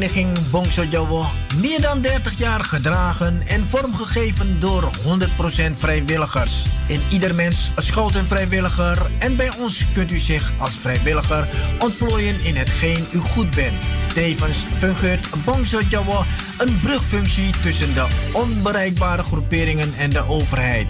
welzijnsvereniging Bongso Jowo meer dan 30 jaar gedragen en vormgegeven door 100% vrijwilligers. In ieder mens schuilt een vrijwilliger en bij ons kunt u zich als vrijwilliger ontplooien in hetgeen u goed bent. Tevens fungeert Bongso Jowo een brugfunctie tussen de onbereikbare groeperingen en de overheid.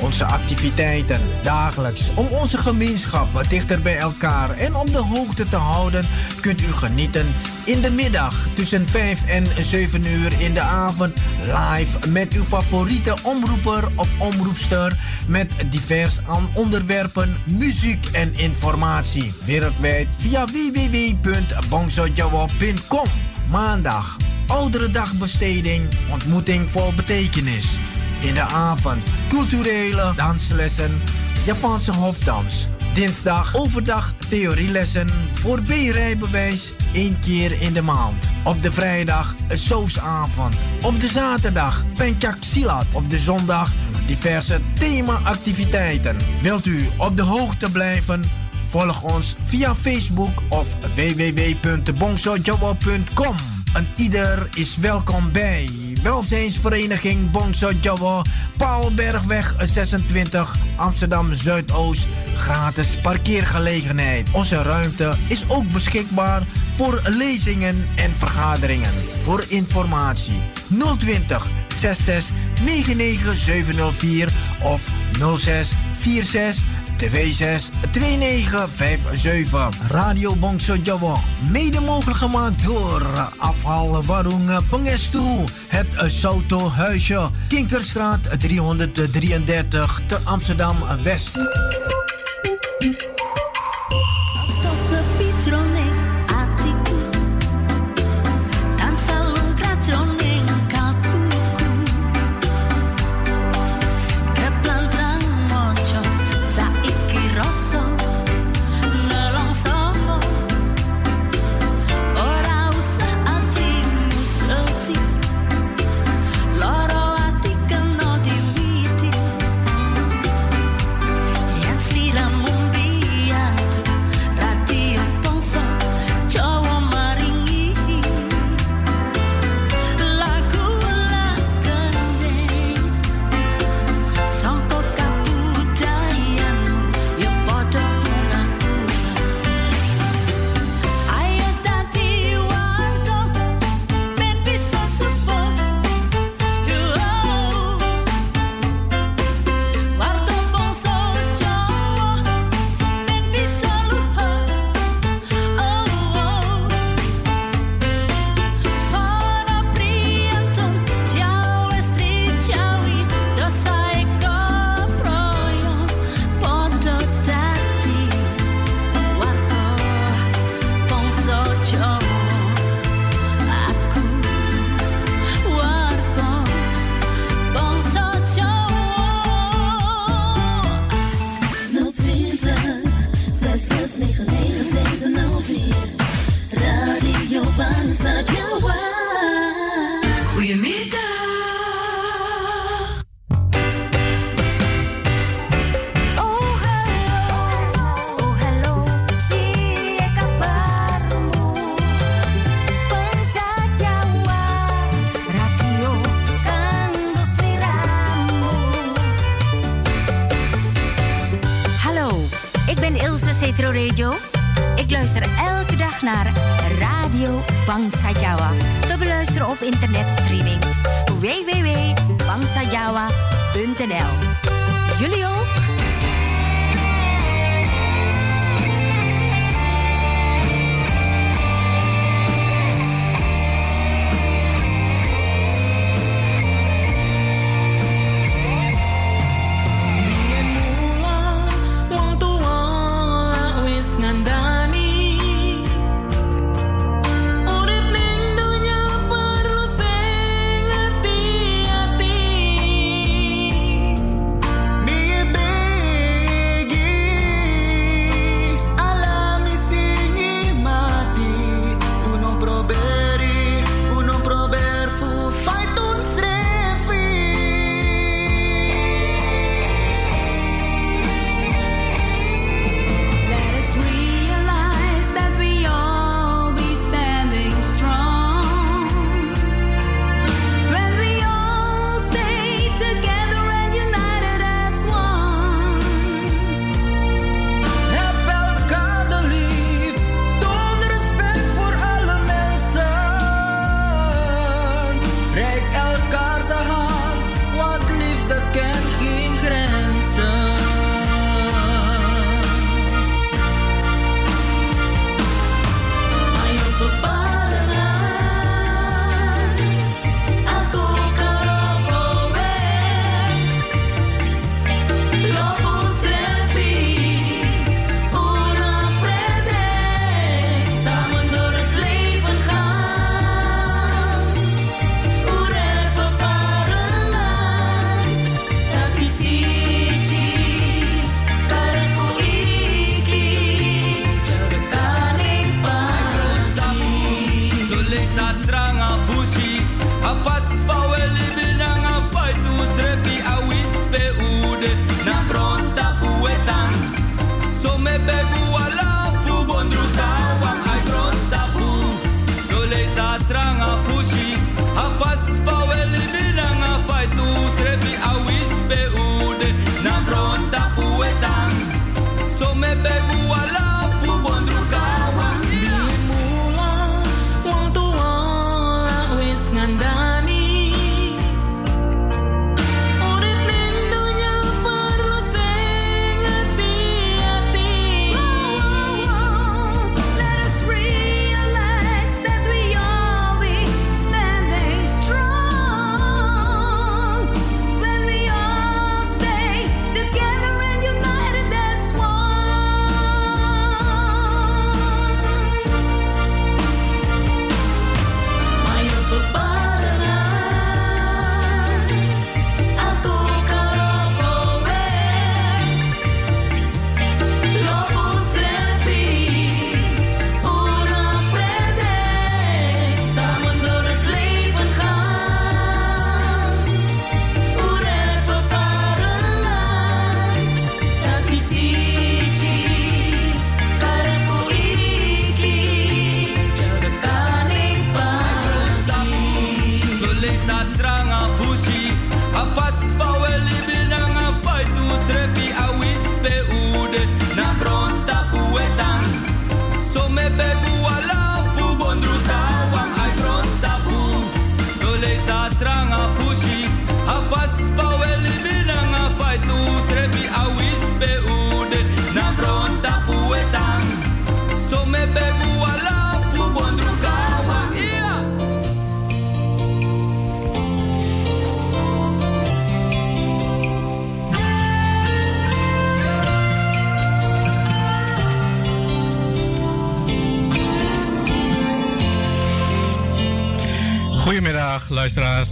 Onze activiteiten dagelijks om onze gemeenschappen dichter bij elkaar en op de hoogte te houden, kunt u genieten in de middag tussen 5 en 7 uur in de avond live met uw favoriete omroeper of omroepster met divers aan onderwerpen, muziek en informatie. Wereldwijd via www.bongsojawa.com. Maandag, oudere dagbesteding, ontmoeting vol betekenis. In de avond culturele danslessen, Japanse hofdans. Dinsdag overdag theorielessen voor B-rijbewijs één keer in de maand. Op de vrijdag een sousavond. Op de zaterdag Pencak Silat. Op de zondag diverse thema-activiteiten. Wilt u op de hoogte blijven? Volg ons via Facebook of www.bongsojowo.com. En ieder is welkom bij Welzijnsvereniging Bongso Jowo, Paalbergweg 26, Amsterdam Zuidoost. Gratis parkeergelegenheid. Onze ruimte is ook beschikbaar voor lezingen en vergaderingen. Voor informatie 020 66 99 704 of 06 46 262957. Radio Bongso Jawa. Mede mogelijk gemaakt door afval Warung Pengestu. Het Soto Huisje. Kinkerstraat 333 te Amsterdam West.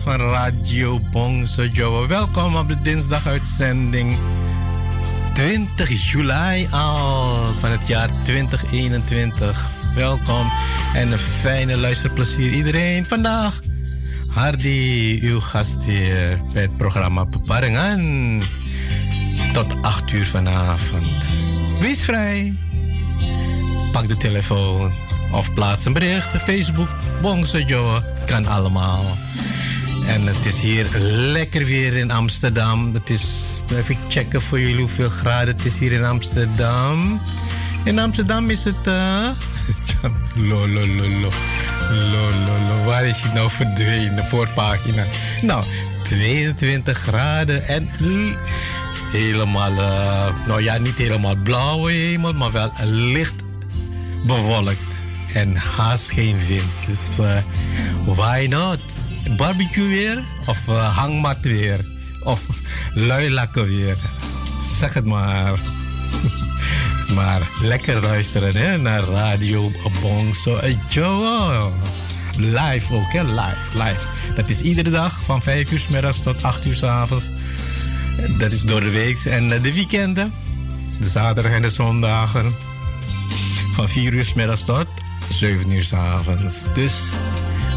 Van Radio Bongso Joe. Welkom op de dinsdaguitzending 20 juli al van het jaar 2021. Welkom en een fijne luisterplezier iedereen. Vandaag Hardy, uw gastheer bij het programma Beparingen. Tot 8 uur vanavond. Wees vrij. Pak de telefoon of plaats een bericht. Facebook, Bongso Joe, kan allemaal. En het is hier lekker weer in Amsterdam. Het is, even checken voor jullie hoeveel graden het is hier in Amsterdam. In Amsterdam is het. Uh, lo, lo, lo, lo. Lo, lo. Waar is hij nou verdwenen? De voorpagina. Nou, 22 graden en helemaal. Uh, nou ja, niet helemaal blauwe hemel, maar wel licht bewolkt. En haast geen wind. Dus uh, why not? Barbecue weer of uh, hangmat weer of luilakken weer. Zeg het maar. maar lekker luisteren hè, naar Radio Bongso Joe. Live ook, hè? Live, live. Dat is iedere dag van 5 uur s middags tot 8 uur s avonds. Dat is door de week. En eh, de weekenden, de zaterdag en de zondagen, van 4 uur s middags tot 7 uur s avonds. Dus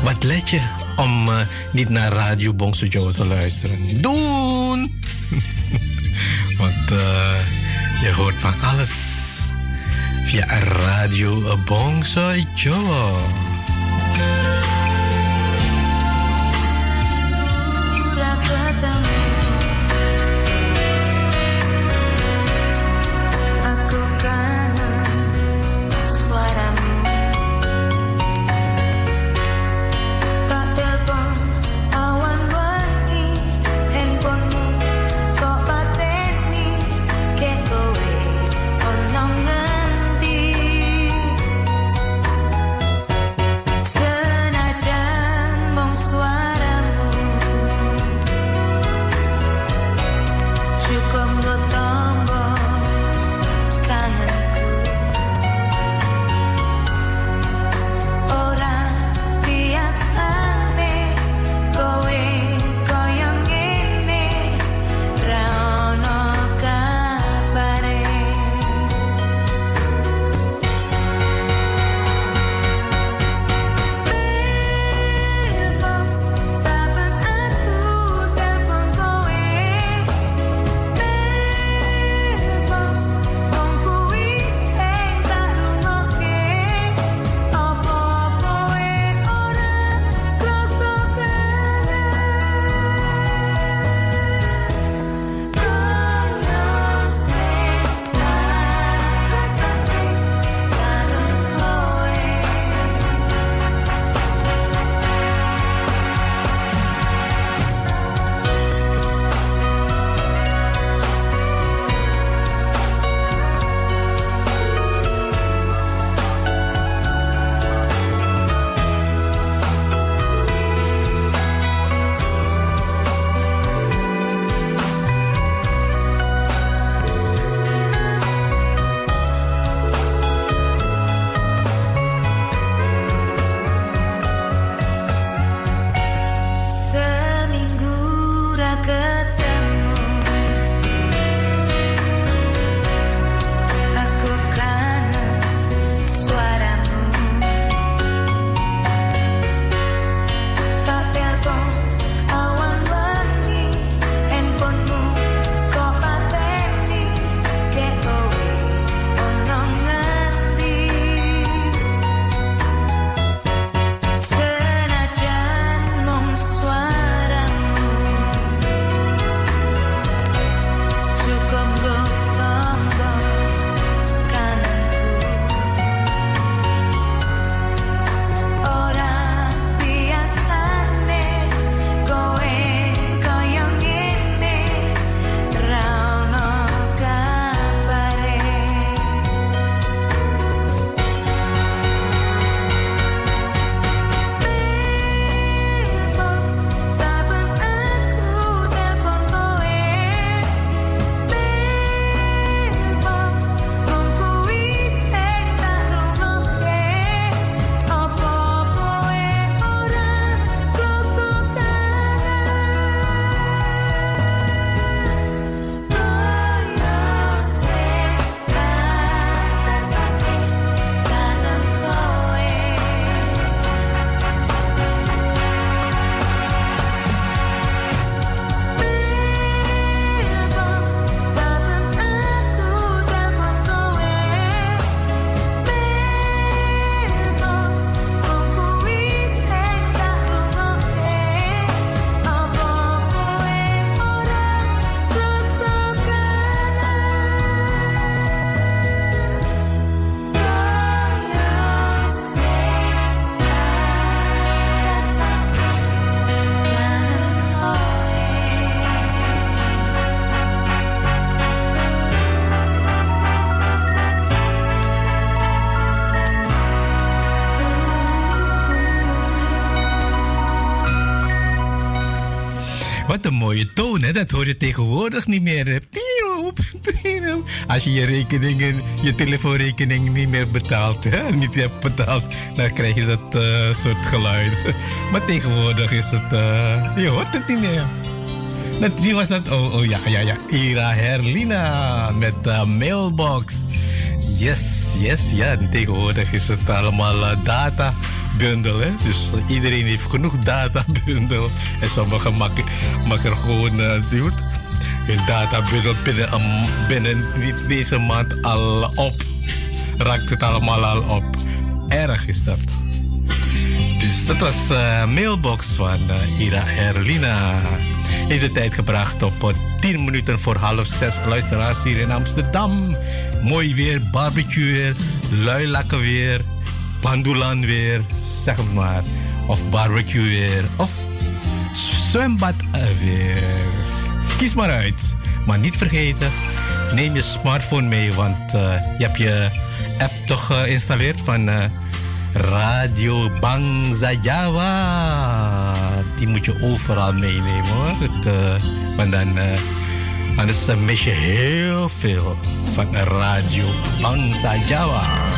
wat let je om uh, niet naar Radio Bongso Joe te luisteren. Doen! Want uh, je hoort van alles via Radio Bongso Dat hoor je tegenwoordig niet meer. Als je je rekeningen, je telefoonrekening niet meer betaalt, niet hebt betaald, dan krijg je dat uh, soort geluid. Maar tegenwoordig is het, uh, je hoort het niet meer. Met wie was dat? Oh, oh ja, ja, ja. Ira Herlina met de mailbox. Yes, yes, ja. Tegenwoordig is het allemaal uh, data bundle. Hè? Dus iedereen heeft genoeg data bundle. En sommigen maken, maken gewoon uh, hun data bundle binnen, binnen deze maand al op. Raakt het allemaal al op. Erg is dat. Dus dat was uh, mailbox van uh, Ira Herlina. Heeft de tijd gebracht op 10 minuten voor half zes. Luisteraars hier in Amsterdam. Mooi weer, barbecue weer, luilakken weer, pandulan weer, zeg maar. Of barbecue weer, of zwembad weer. Kies maar uit. Maar niet vergeten, neem je smartphone mee, want uh, je hebt je app toch geïnstalleerd van uh, Radio Bangsa Jawa. Die moet je overal meenemen hoor. Het, want dan, anders mis je heel veel van Radio Bangsa Jawa.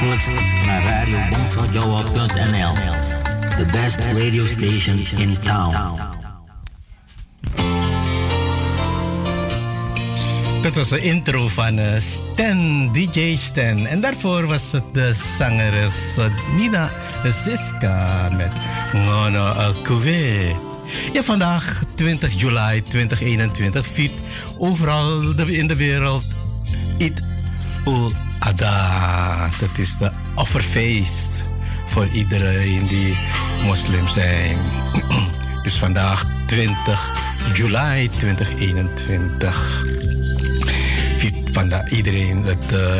Dagelijks naar Radio Bonsaldjoa.nl. The best radio station in town. Dat was de intro van uh, Stan, DJ Stan. En daarvoor was het de zangeres uh, Nina Siska met Ngono Alcouvé. Ja, vandaag 20 juli 2021 viert overal in de wereld Eid ul Dat is de offerfeest voor iedereen die moslim zijn. dus vandaag 20 juli 2021 viert vandaag iedereen het uh,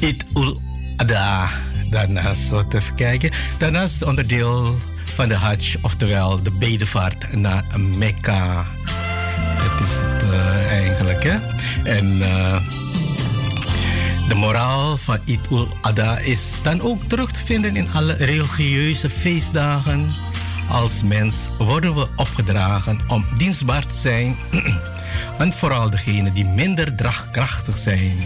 Eid ul Adha. Daarnaast, even kijken. Daarnaast onderdeel van de Hajj, oftewel de bedevaart naar Mekka. Dat is het uh, eigenlijk, hè? En uh, de moraal van Eid ul-Adha is dan ook terug te vinden in alle religieuze feestdagen. Als mens worden we opgedragen om dienstbaar te zijn en vooral degenen die minder draagkrachtig zijn.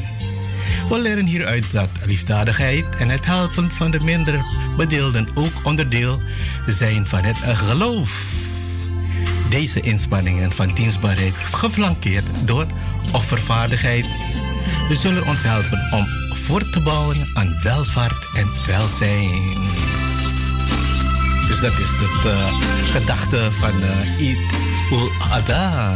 We leren hieruit dat liefdadigheid en het helpen van de minder bedeelden ook onderdeel zijn van het geloof. Deze inspanningen van dienstbaarheid geflankeerd door offervaardigheid we zullen ons helpen om voor te bouwen aan welvaart en welzijn. Dus dat is het uh, gedachte van uh, ul-Adha.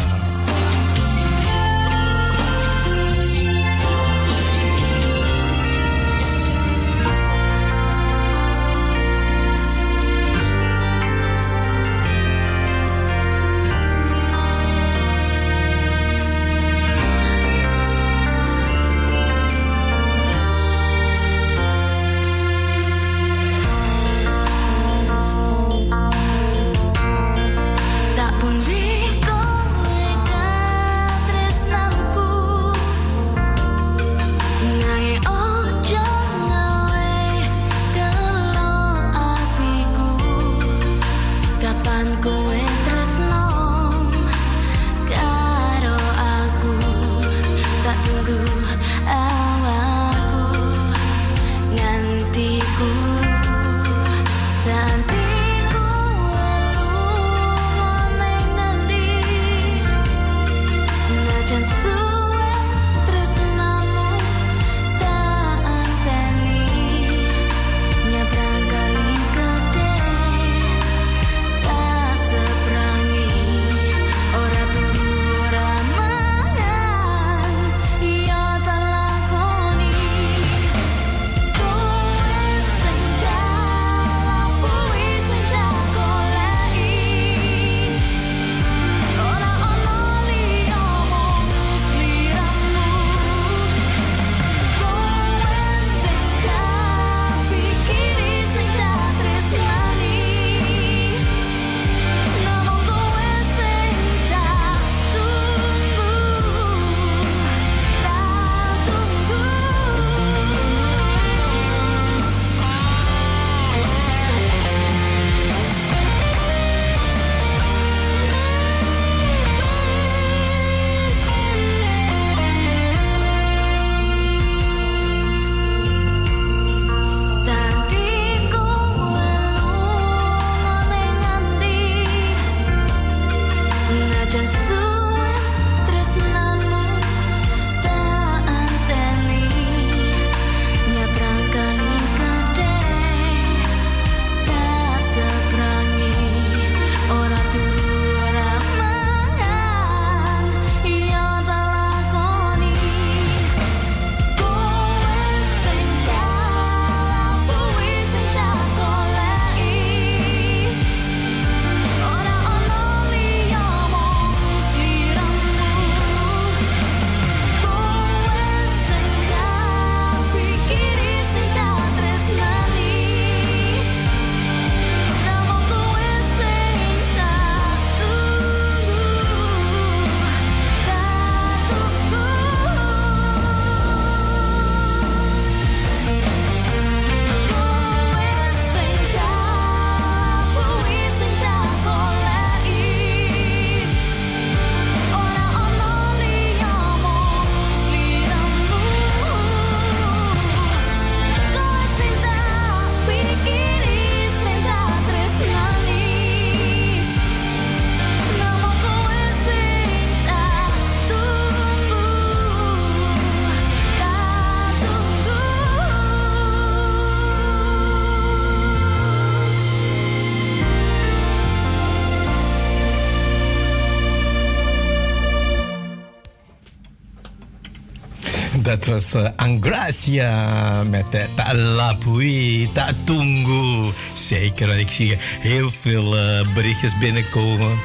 Dat was uh, Angracia met uh, Ta'lapui, Ta'tungu. Zeker, want ik zie heel veel uh, berichtjes binnenkomen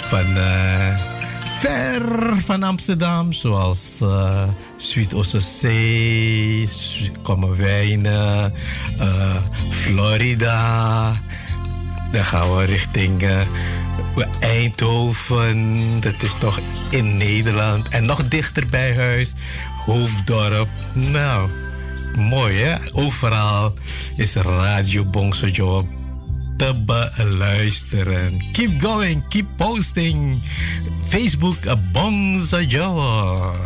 van ver van Amsterdam, zoals uh, Ossosee, Kommerwijnen, Florida. Dan gaan we richting Eindhoven, dat is toch in Nederland. En nog dichter bij huis, Hoofddorp. Nou, mooi hè? Overal is Radio Bongsojo te beluisteren. Keep going, keep posting. Facebook Bongsojo.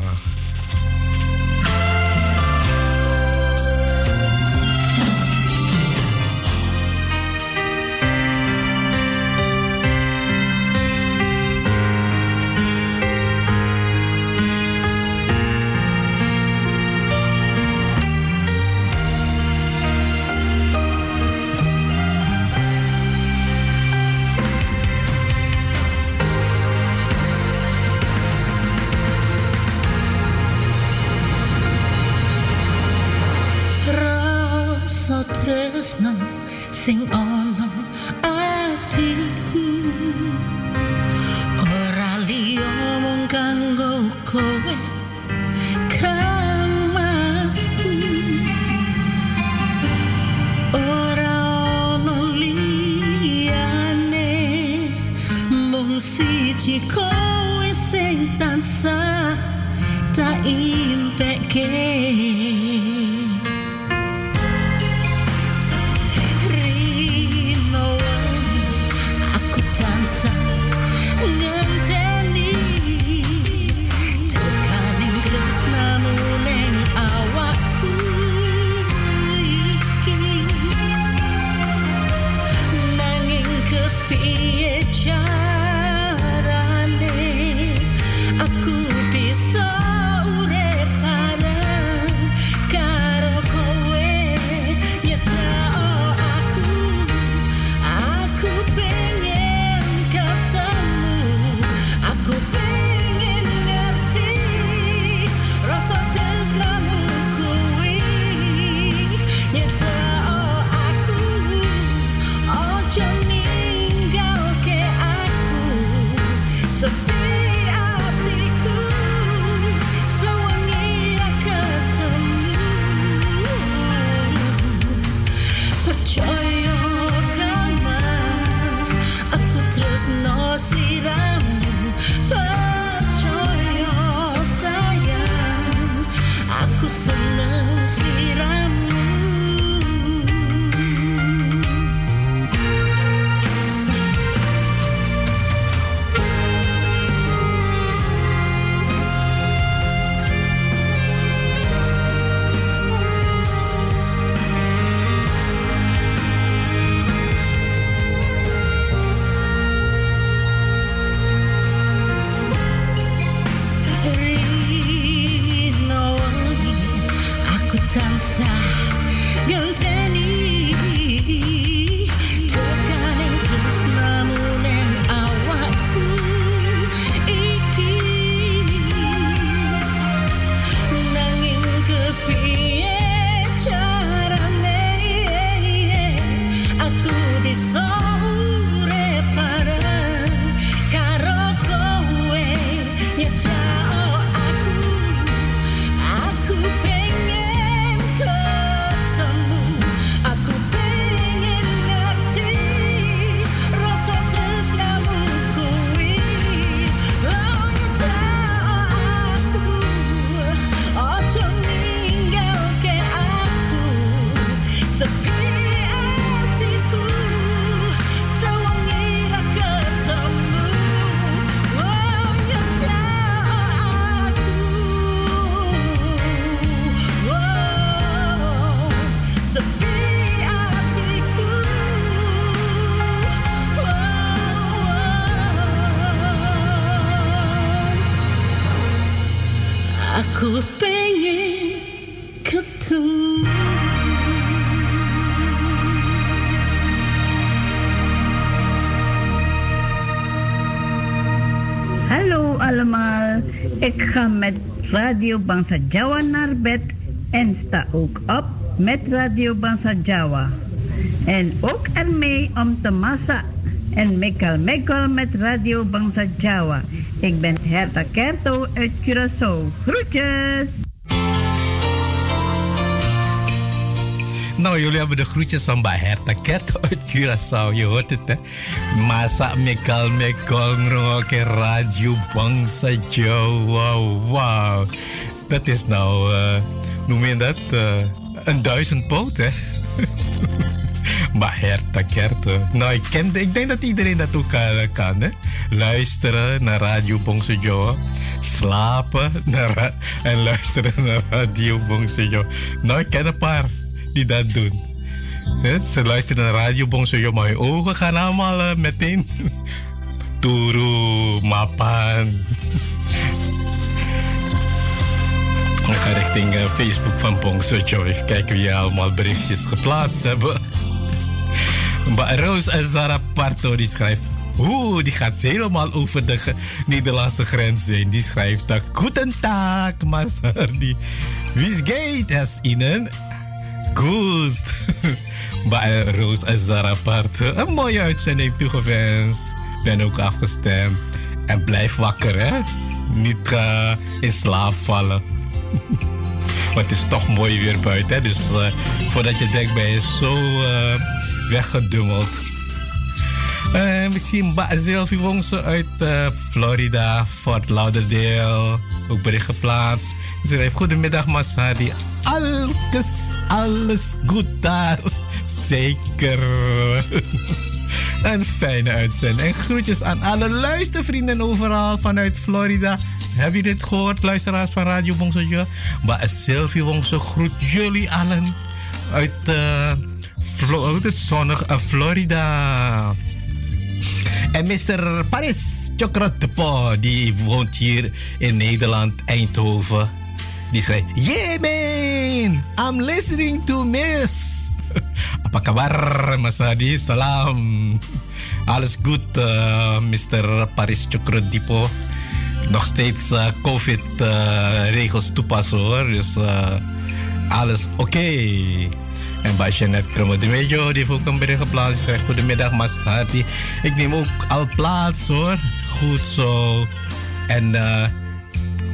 Radio Bangsa Jawa naar bed en sta ook op met Radio Bangsa Jawa. En ook ermee om te massa en mekal mekal met Radio Bangsa Jawa. Ik ben Herta Kerto uit Curaçao. Groetjes! Nou, jullie hebben de groetjes van bij Herta Kerto uit Curaçao. Je hoort het, hè? Masa mekal mekal ngrok Radio Bangsa Jawa. Wow. Dat is nou, uh, noem je dat? Uh, een duizend poot, hè? maar Herta Kerto. Nou, ik, ken, ik denk dat iedereen dat ook kan, kan hè? Luisteren naar Radio. Slapen naar, en luisteren naar Radio Bongse. Nou, ik ken een paar die dat doen. ze luisteren naar Radio Bongse Joe, maar hun ogen gaan allemaal uh, meteen... Turu, Mapan. We gaan richting uh, Facebook van Bongso. Even kijken wie allemaal berichtjes geplaatst hebben. Maar Roos en Zara Parto die schrijft... Oeh, die gaat helemaal over de Nederlandse grens heen. Die schrijft. Goedendag, Masardi. Wie geht es Ihnen? Goed. Maar Roos en Zara Parto, een mooie uitzending toegewenst. Ben ook afgestemd. En blijf wakker, hè? Niet in slaap vallen. Maar het is toch mooi weer buiten. Hè? Dus uh, voordat je denkt, ben je zo uh, weggedummeld. Uh, misschien Sylvie Wongse uit Florida, Fort Lauderdale. Ook bericht geplaatst. Ze heeft goedemiddag Masadi. Alles, alles goed daar. Zeker. Een fijne uitzending. En groetjes aan alle luistervrienden overal vanuit Florida. Heb je dit gehoord, luisteraars van Radio Bongsojo? Maar Sylvie Wongso groet jullie allen uit, uh, het zonnige uh, Florida. En Mr. Paris Chokratepo, die woont hier in Nederland, Eindhoven. Die schrijft, yeah man, I'm listening to Miss. Apa kabar, Mas? Salam. Alles goed, uh, Mr. Paris Chokratepo nog steeds uh, COVID-regels uh, toepassen hoor. Dus alles oké. En bij Jeanette Kromme de die heeft ook een bericht geplaatst. Zegt goedemiddag, Masati. Ik neem ook al plaats hoor. Goed zo. En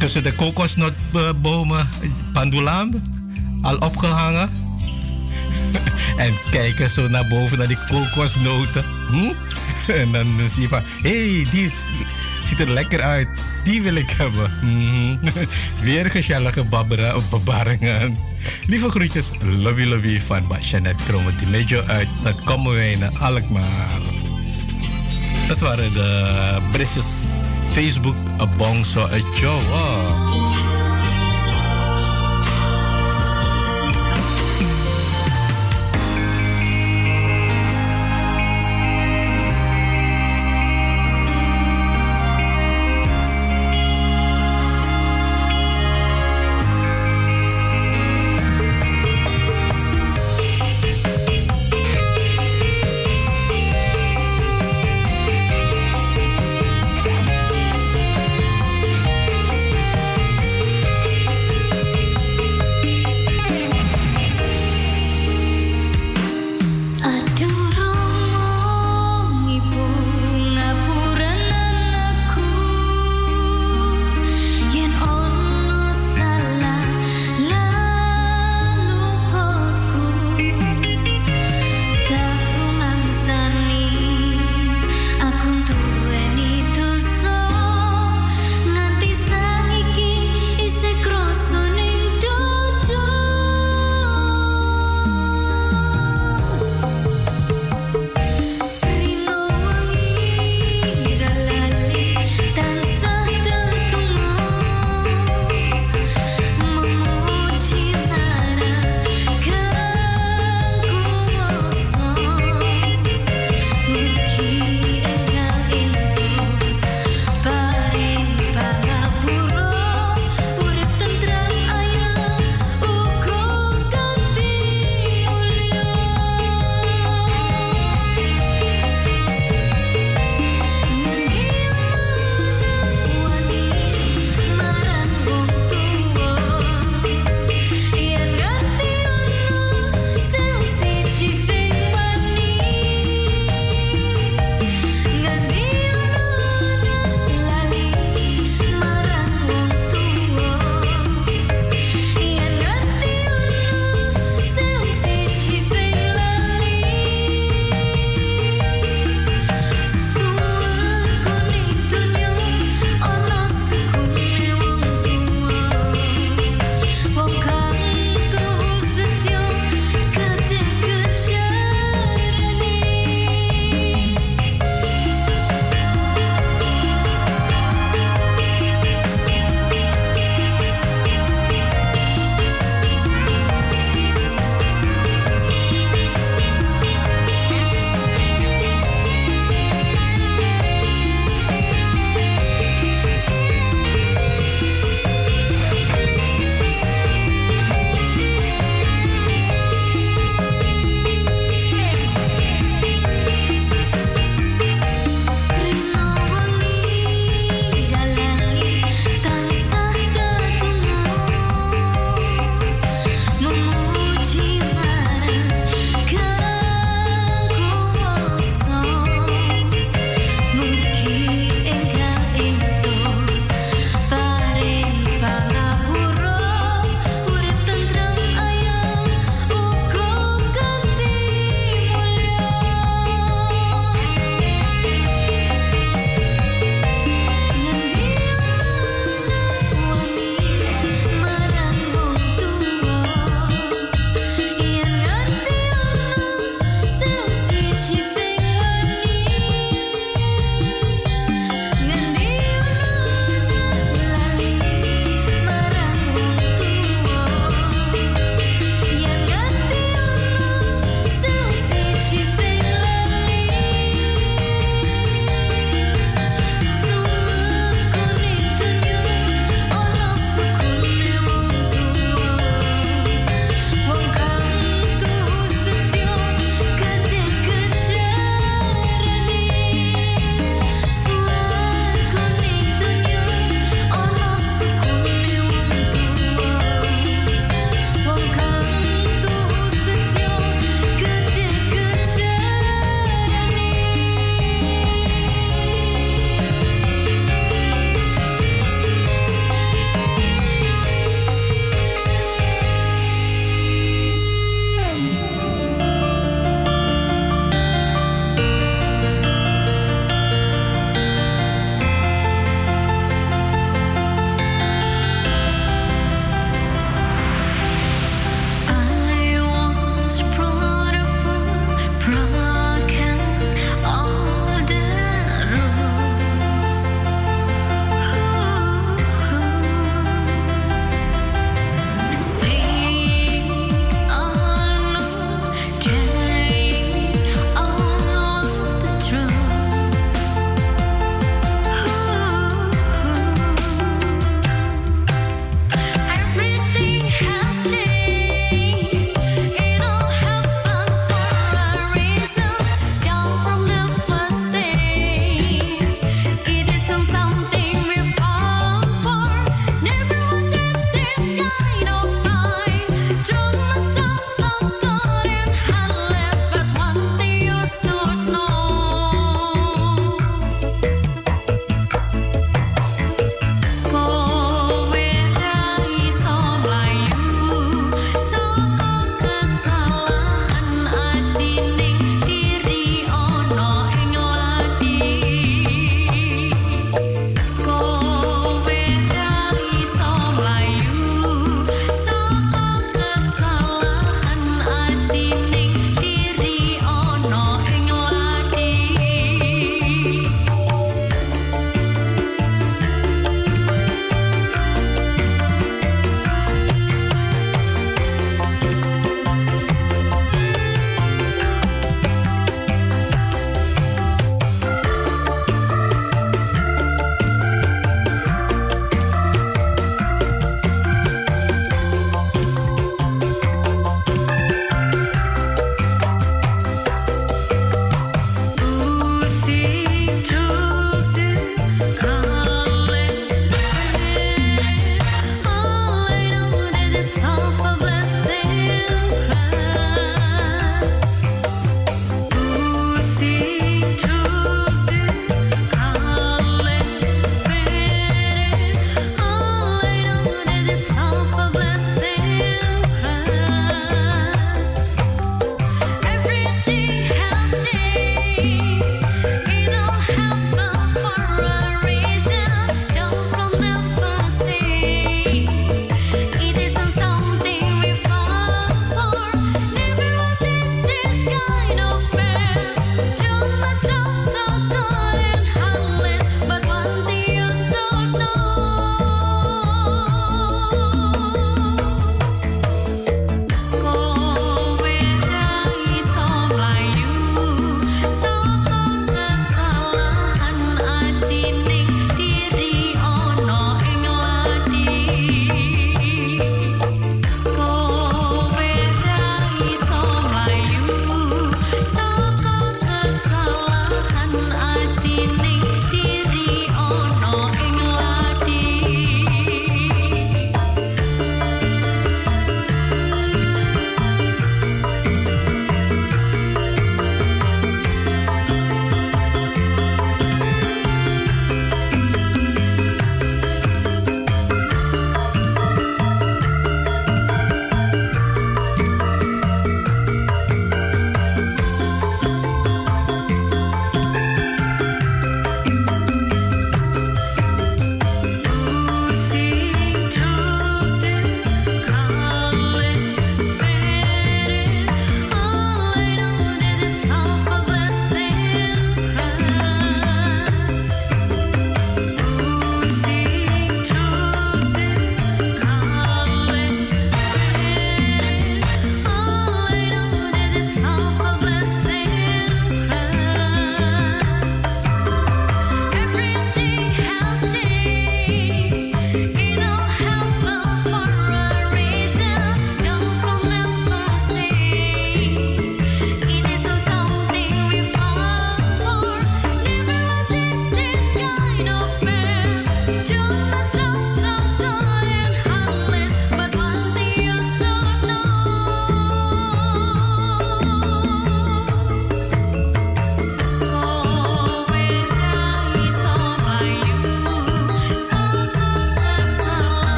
tussen de kokosnotbomen, pandulaan, al opgehangen. en kijken zo naar boven naar die kokosnoten. Hm? En dan zie je van, hé, hey, die ziet er lekker uit. Die wil ik hebben. Mm. Weer gezellige babberen of babaringen. Lieve groetjes, lobby lobby van Jeanette Kromme Mejo uit de Kommerwijnen, Alkmaar. Dat waren de berichtjes Facebook, Bongso uit Joe.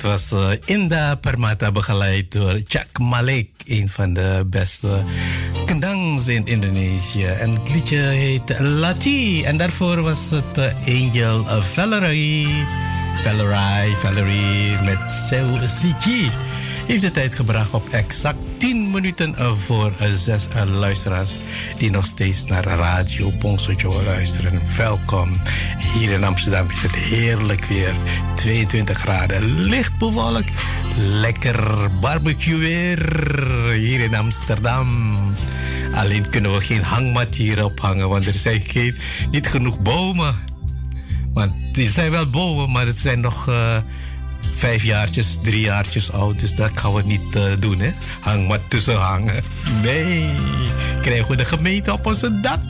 Het was uh, Inda Permata begeleid door Jack Malik, een van de beste kendangs in Indonesië. En het liedje heet Lati. En daarvoor was het uh, Angel Valerie. Valerie, Valerie met Seu CG. Heeft de tijd gebracht op exact 10 minuten voor 6 luisteraars die nog steeds naar Radio Bonso Joe luisteren. Welkom. Hier in Amsterdam is het heerlijk weer. 22 graden, licht bewolkt. Lekker barbecue weer hier in Amsterdam. Alleen kunnen we geen hangmat hier ophangen, want er zijn geen, niet genoeg bomen. Want er zijn wel bomen, maar het zijn nog vijf jaartjes, drie jaartjes oud. Dus dat gaan we niet uh, doen, hè? Hangmat tussen hangen. Nee, krijgen we de gemeente op onze dak.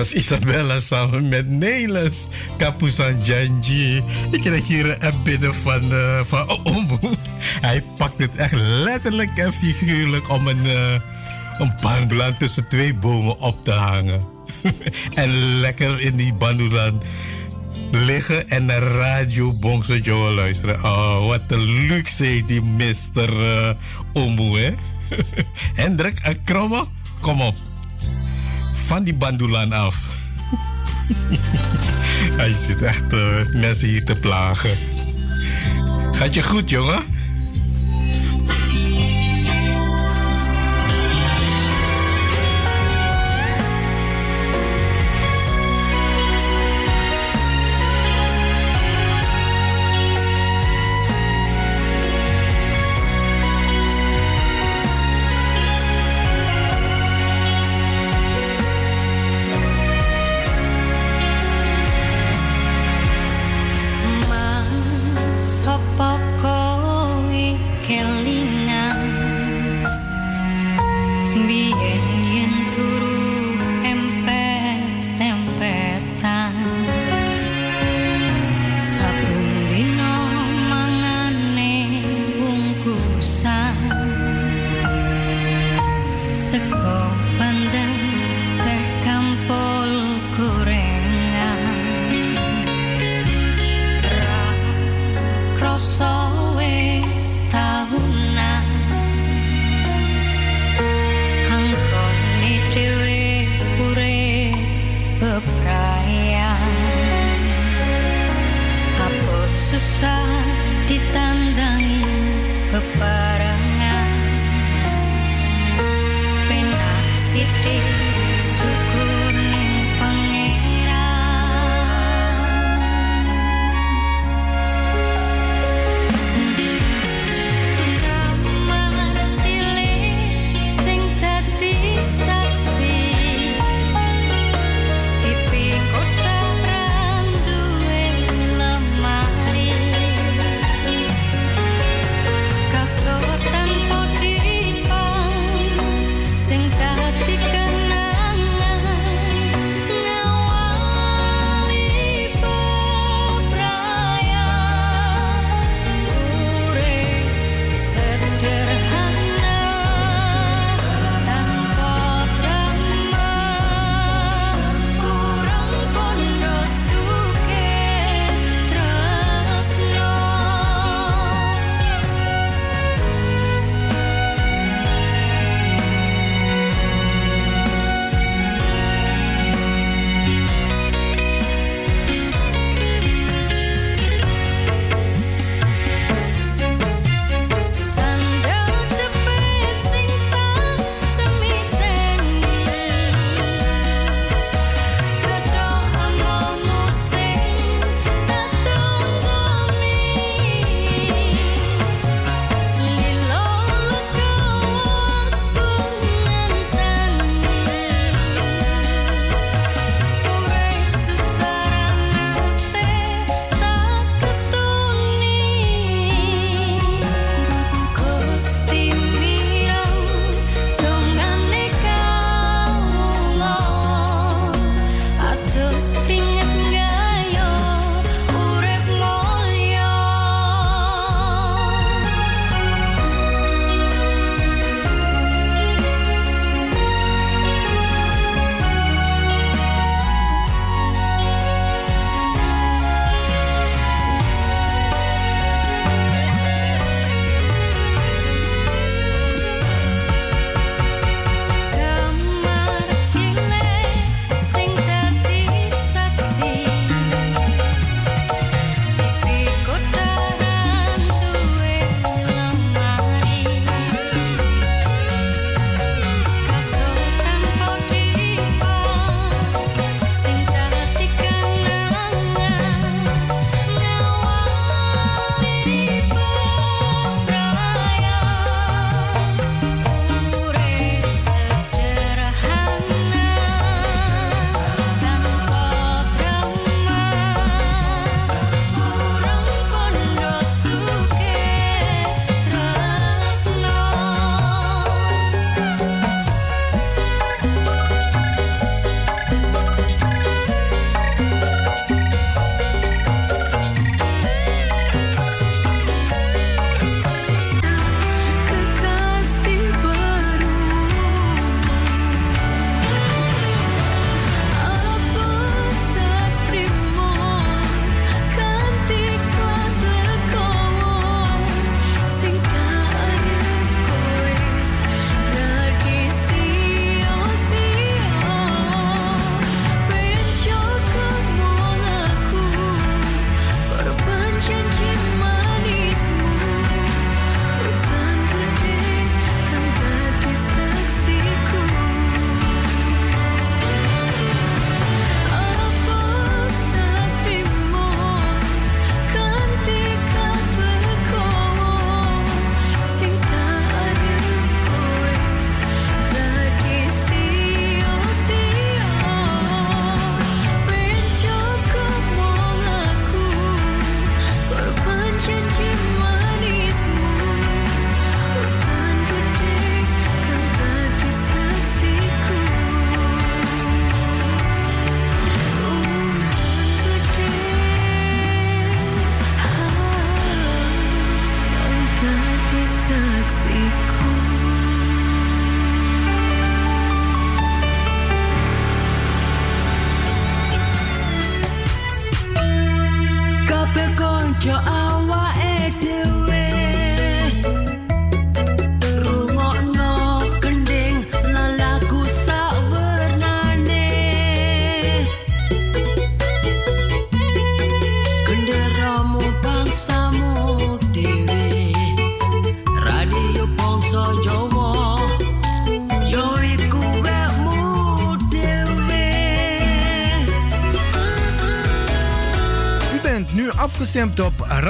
Was Isabella samen met Nelis. Kapusan Janji. Ik kreeg hier een app binnen van, uh, van. Hij pakt het echt letterlijk en figuurlijk om een, uh, een tussen twee bomen op te hangen. en lekker in die bandulan liggen en naar Radio Bongso Joe luisteren. Oh, wat een luxe die Mr. Uh, Omo, hè? Hendrik en Kromme, kom op van die bandulan af. Hij zit echt uh, mensen hier te plagen. Gaat je goed, jongen?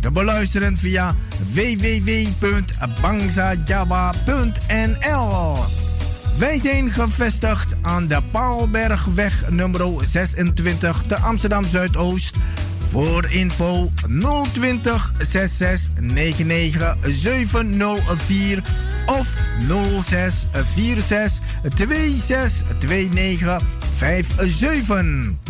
Te beluisteren via www.bangsajawa.nl. Wij zijn gevestigd aan de Paalbergweg nummer 26 te Amsterdam Zuidoost. Voor info 020 66 99 704 of 06 46 26 29 57.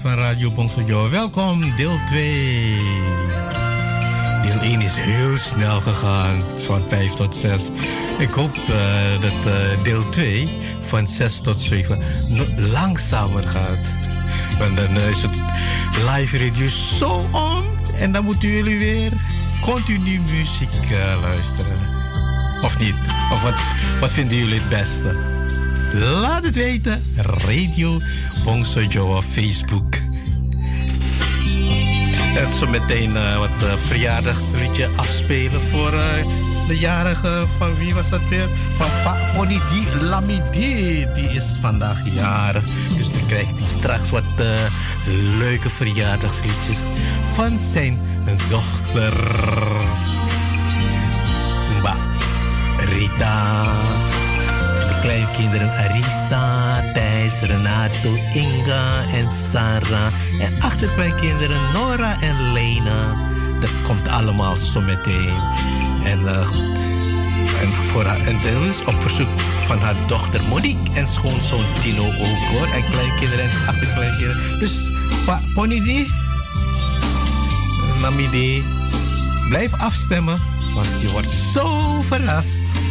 van Radio Bongsojo. Welkom, deel 2. Deel 1 is heel snel gegaan, van 5 tot 6. Ik hoop uh, dat uh, deel 2 van 6 tot 7 langzamer gaat. Want dan is het live radio zo om. En dan moeten jullie weer continu muziek luisteren. Of niet? Of wat, wat vinden jullie het beste? Laat het weten. Radio Bongso Joe Facebook. En zo meteen uh, wat uh, verjaardagsliedje afspelen voor uh, de jarige van wie was dat weer? Van pa Onidi Lamidi. Die is vandaag jarig. Dus dan krijgt hij straks wat leuke verjaardagsliedjes van zijn dochter. Mba. Rita kleinkinderen Arista, Renato, Inga en Sarah. En achterkleinkinderen Nora en Lena. Dat komt allemaal zo meteen. En, uh, en, voor haar, en is op verzoek van haar dochter Monique en schoonzoon Tino ook hoor. En kleinkinderen en achterkleinkinderen. Dus pa, Pony Mami blijf afstemmen, want je wordt zo verrast.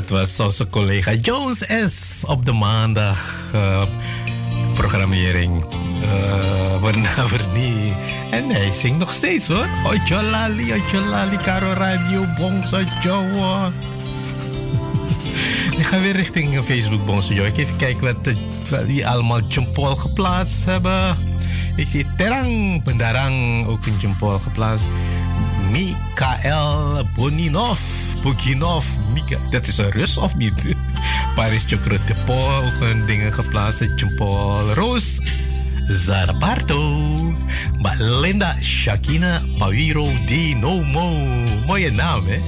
Dat was onze collega Jones S. op de maandag uh, programmering. Uh, Warna Vernie. En hij zingt nog steeds hoor. Ojolali, ojolali, Caro Radio, Bongso Joe. Ik ga weer richting Facebook Bongso Joe. Ik even kijken wat, die allemaal Jumpol geplaatst hebben. Ik zie Terang Bendarang ook Jumpol geplaatst. Mikael Boninov. Boginov. Dat is een Rus of niet? Paris Chokrotepo. Ook een dingen geplaatst. Jumpol. Roos. Zarabarto. Mbak Linda Shakina Pawiro Di Nomo. Mooie naam, hè?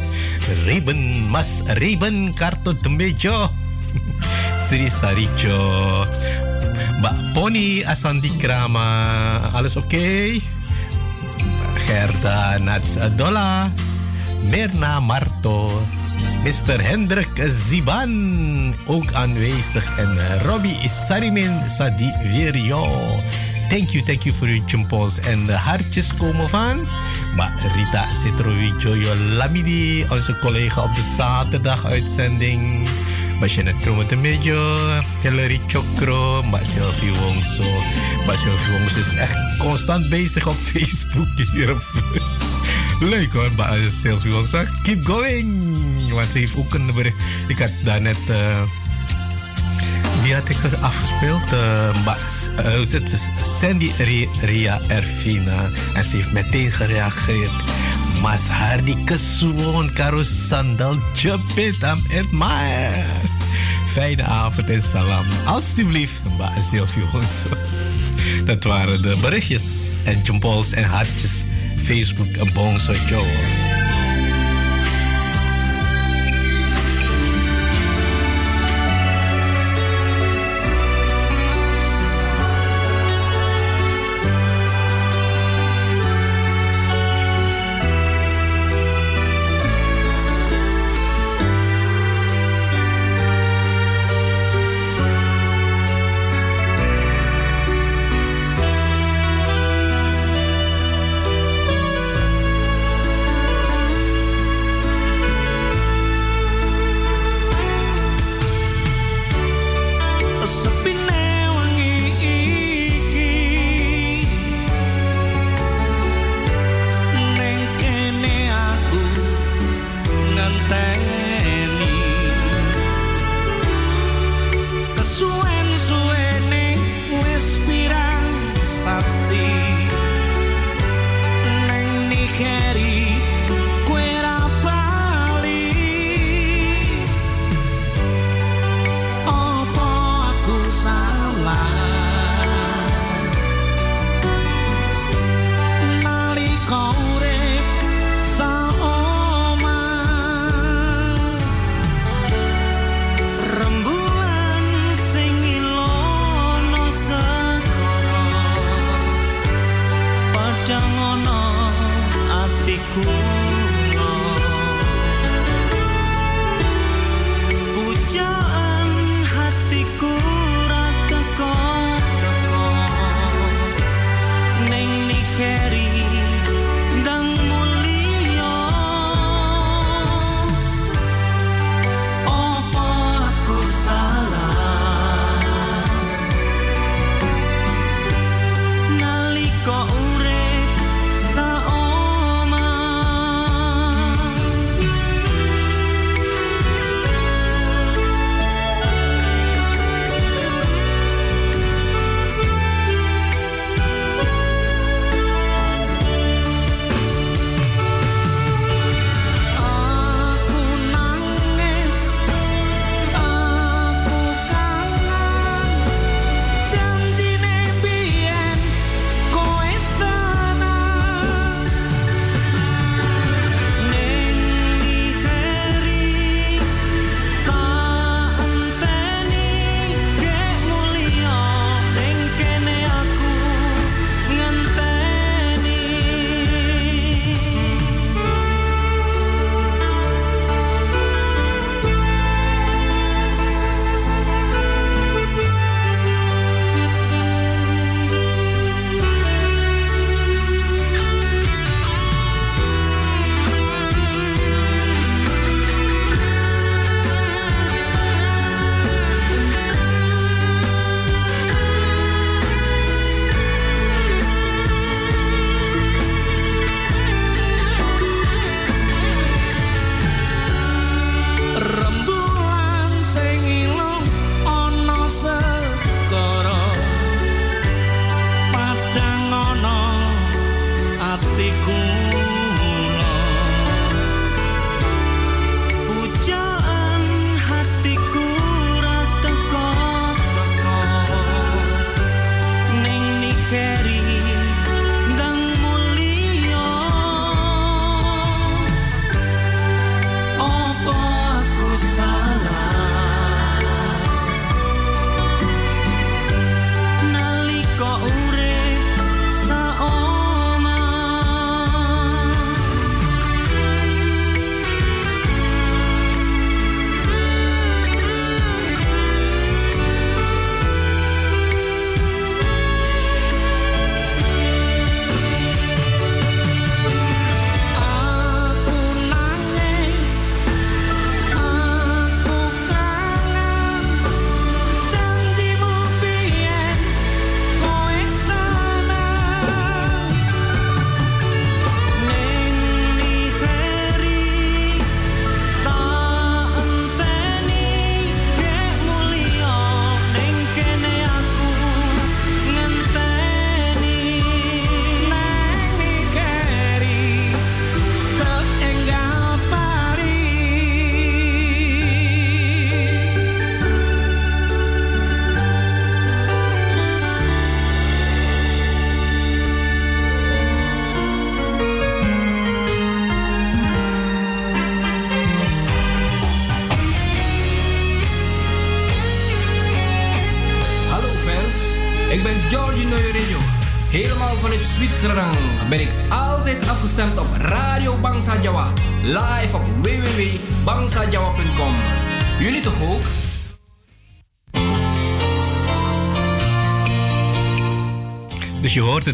Reben, Mas Reben Karto Tembejo. Sri Saricho. Mbak Pony Asandi Krama. Alles oké? Okay? Gerda Nats Adola. Mirna Marto. Mr. Hendrik Ziban ook aanwezig. En Robbie Sarimin Sadi Virio. Thank you, thank you voor uw jumpos. En de hartjes komen van. Maar Rita Citroën Joyo Lamidi, onze collega op de zaterdag uitzending. Basjanet Kromo Temejo, Hillary Chokro, Mbak Sylvie Wongso. Mbak Sylvie Wongso is echt constant bezig op Facebook hier. Leuk hoor, Mbak Sylvie Wongso. Keep going! Want ze heeft ook een bericht. Ik had daarnet... Uh, wie had ik afgespeeld? Uh, uh, het is Sandy Ria Ervina. En ze heeft meteen gereageerd. Mas Hardy kesuwon karo sandal jepit am admire. Fijne avond en salam. Alsjeblieft, Mbak Sylvie. Dat waren de berichtjes en jumballs en hartjes. Facebook en Bongso Joe.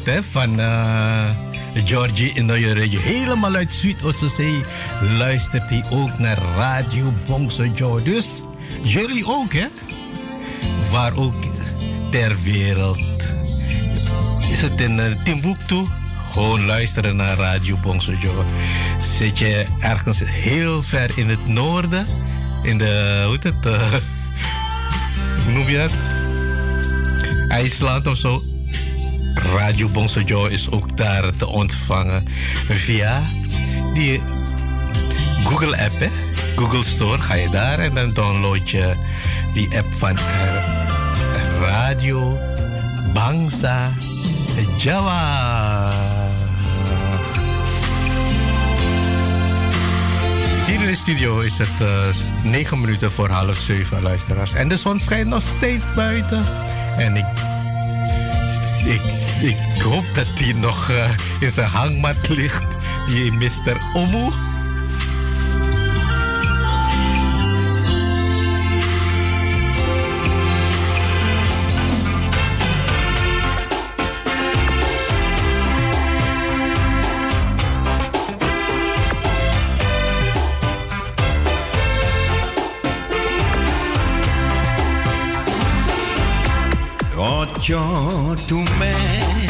Van uh, Georgie in de. Helemaal uit Zuid-Oostzee luistert hij ook naar Radio Bongso. Dus jullie ook hè. Waar ook ter wereld. Is het in uh, Timbuktu? Gewoon luisteren naar Radio Bongso. Zit je ergens heel ver in het noorden? In de, hoe heet het? Uh, hoe noem je dat? IJsland of zo Radio Bonsojo is ook daar te ontvangen via die Google app, hè? Google Store. Ga je daar en dan download je die app van Radio Bangsa Java. Hier in de studio is het uh, eh, 9 minuten voor half 7, luisteraars. En de zon schijnt nog steeds buiten. En ik ik, ik hoop dat hij nog uh, in zijn hangmat ligt, die Mr. Omo. क्यों तुम्हें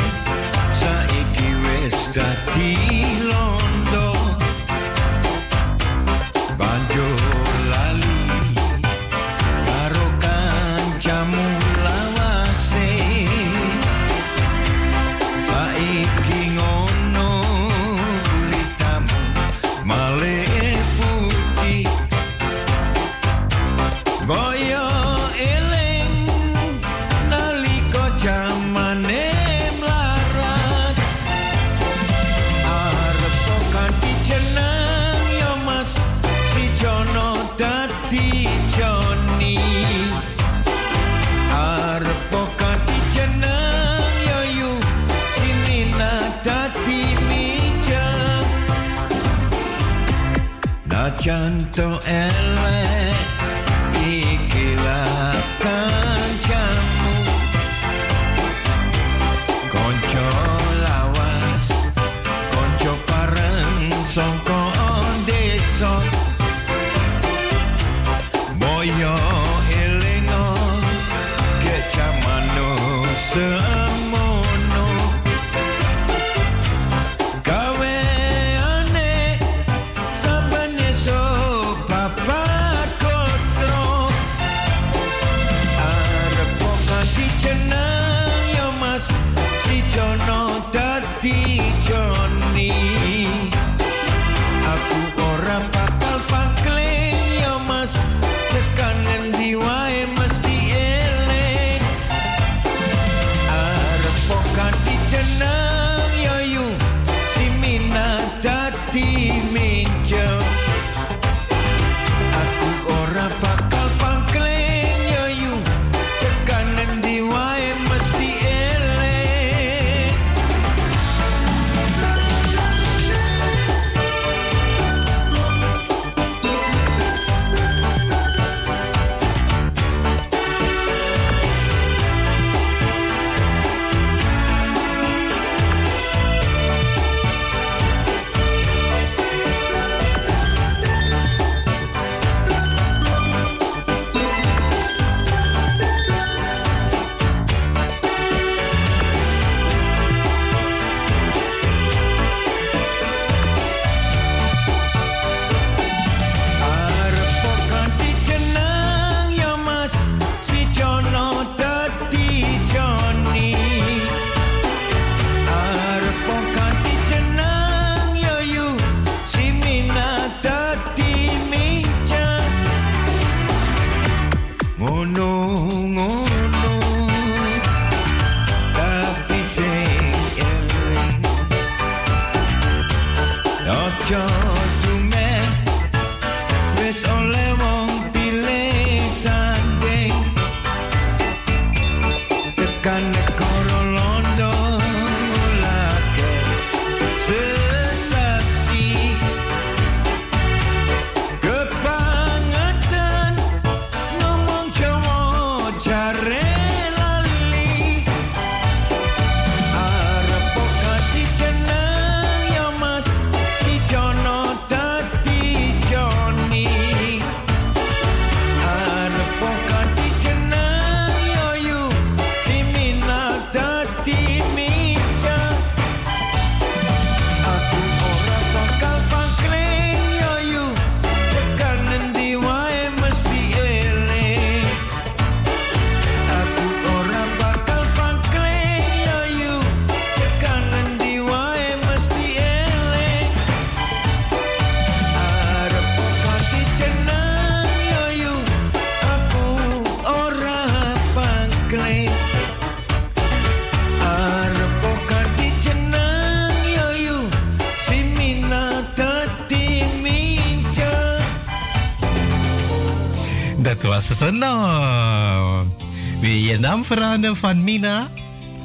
veranderen van Mina,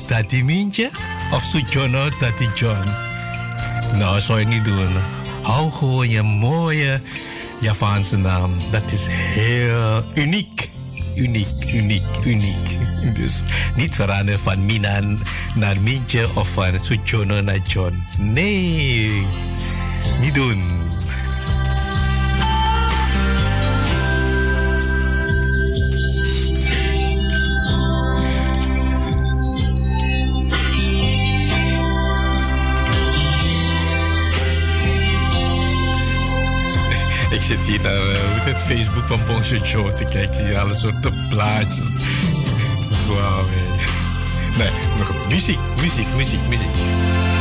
Tati Mintje of Sujono, Tati John? Nou, zou je niet doen. Hou gewoon je mooie Javaanse naam. Dat is heel uniek. Uniek, uniek, uniek. Dus niet veranderen van Mina naar Mintje of van Sujono naar John. Nee, niet doen. Zit hier naar uh, het Facebook van Bonjour Show te kijken. Zie je alle soorten plaatjes. Wauw. Nee, nog muziek, muziek, muziek, muziek.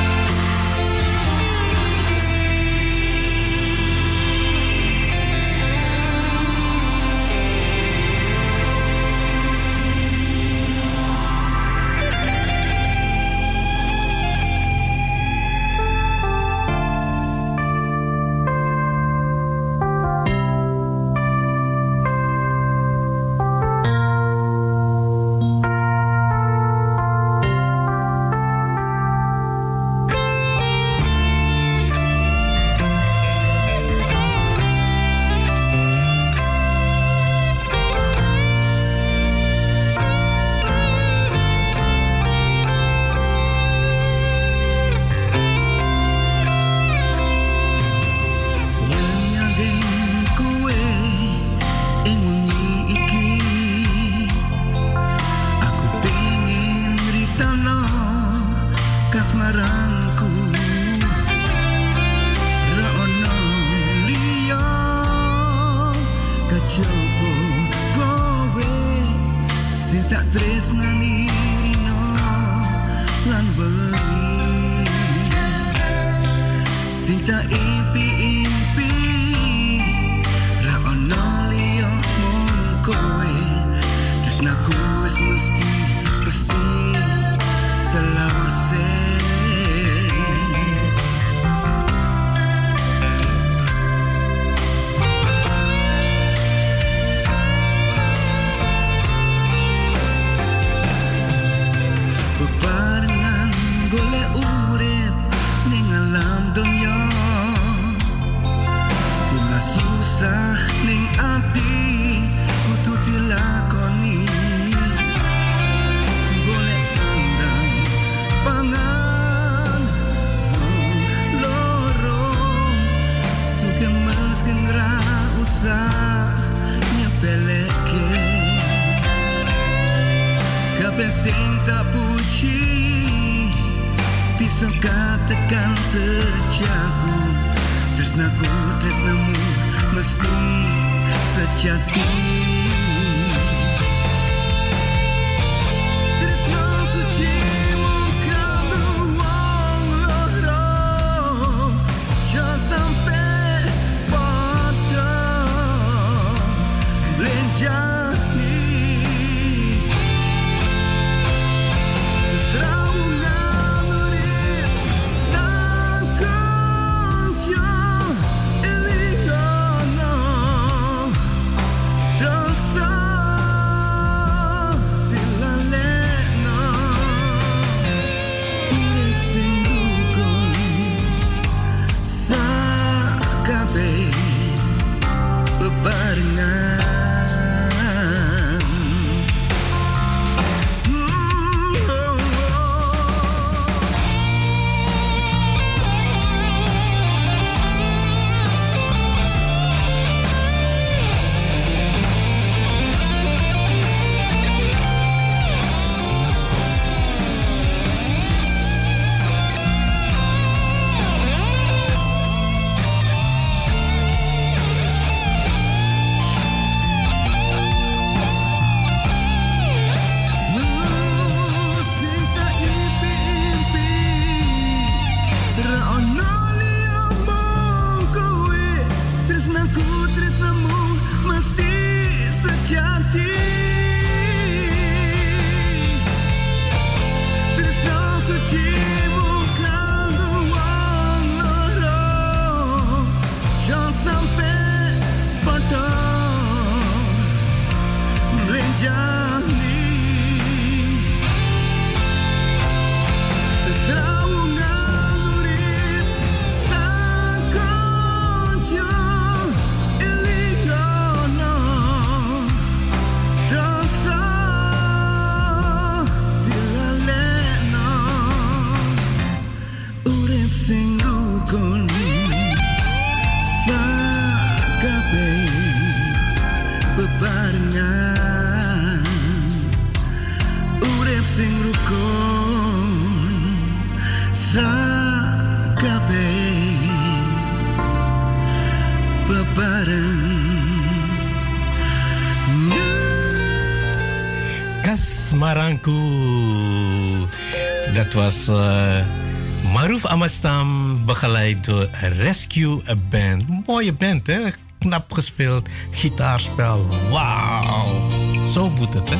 Amastam, begeleid door Rescue Band. Mooie band, hè? Knap gespeeld, gitaarspel. Wauw, zo moet het, hè?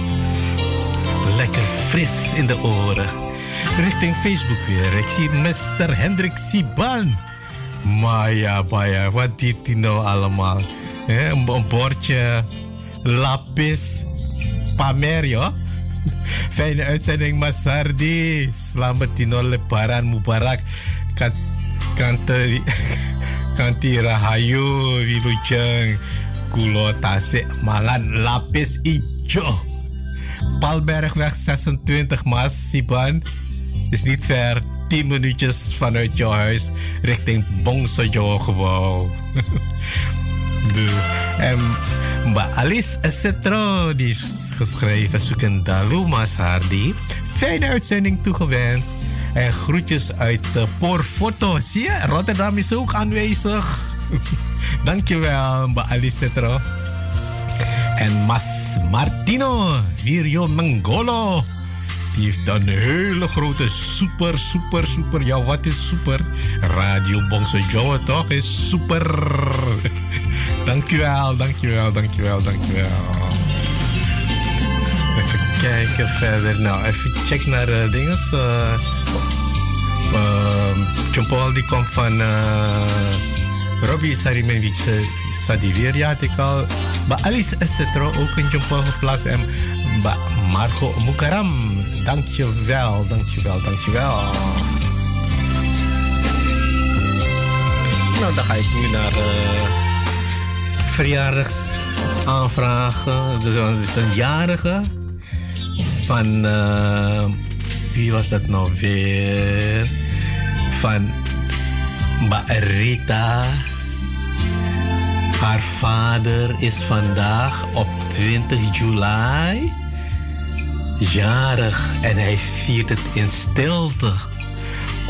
Lekker fris in de oren. Richting Facebook weer. Ik zie Mr. Hendrik Siban. Maya, Maya, wat dit hij nou allemaal? Een bordje lapis pamer, Fijne uitzending, Masardi. Selamat Tino Lebaran Mubarak. Kat, kanti, kanti Rahayu, Wilujeng. Kulo Tasik, Mangan, Lapis Ijo. Palbergweg 26, Mas, Siban. Is niet ver. 10 minuutjes vanuit jouw huis richting Bongsojo gebouw. dus, en Mbak Alice Cetro, die is geschreven zoeken Dalu Hardy. Fijne uitzending toegewenst. En groetjes uit uh, Porfoto. Zie je, Rotterdam is ook aanwezig. Dankjewel, Mbak Alice Cetro. En Mas Martino, Virio Mangolo. Die heeft een hele grote super, super, super. Ja, wat is super? Radio Bongso Joe toch is super. dankjewel, dankjewel, dankjewel, dankjewel. Kijken verder. Nou, even check naar uh, dingen. Uh, uh, die komt van uh, Robbie Sarimevic Sadivier, ja, ik al. Maar Alice Estetro ook in John Paul geplaatst. En Marco Mukaram. Dankjewel, dankjewel, dankjewel. Nou, dan ga ik nu naar uh, verjaardagsaanvragen. Dus het is een jarige van... Uh, wie was dat nou weer? Van Mbak Rita. Haar vader is vandaag op 20 juli jarig en hij viert het in stilte.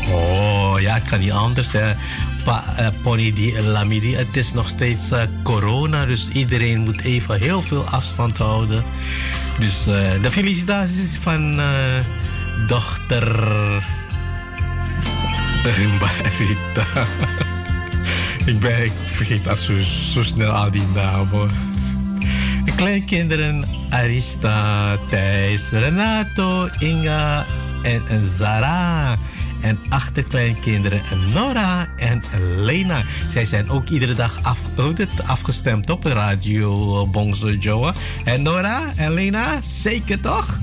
Oh ja, het kan niet anders. Pa, uh, Pony die Lamidi, het is nog steeds uh, corona, dus iedereen moet even heel veel afstand houden. Dus uh, de felicitaties van dochter Rita. ik, ben, ik vergeet dat zo, zo snel al die namen. Kleinkinderen Arista, Thijs, Renato, Inga en Zara. En achterkleinkinderen Nora en Lena. Zij zijn ook iedere dag af, afgestemd op Radio Bongso Joa. En Nora en Lena, zeker toch?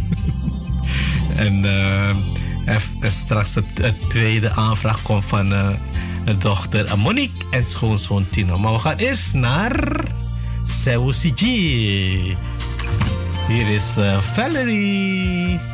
en, uh, straks het, tweede aanvraag komt van uh, dochter Monique en schoonzoon Tino. Maar we gaan eerst naar... Sewu Siji. Hier is uh, Valerie.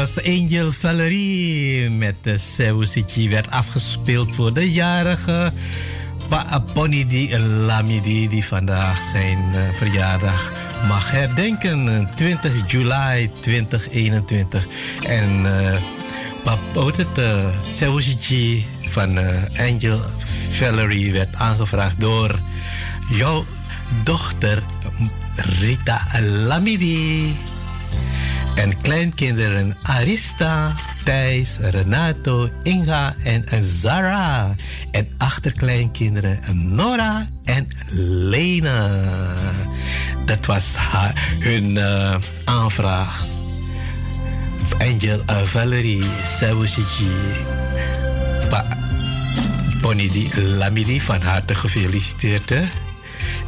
Was Angel Valerie met de Sewusichi. Werd afgespeeld voor de jarige Pa Ponidi Lamidi, die vandaag zijn uh, verjaardag mag herdenken. 20 juli 2021. En uh, Papa, het, Sewusichi van Angel Valerie werd aangevraagd door jouw dochter Rita Lamidi. En kleinkinderen Arista, Thijs, Renato, Inga en Zara. En achterkleinkinderen Nora en Lena. Dat was haar, hun uh, aanvraag. Angel uh, Valerie Sawushiji. Pa, Bonidi Lamidi, van harte gefeliciteerd.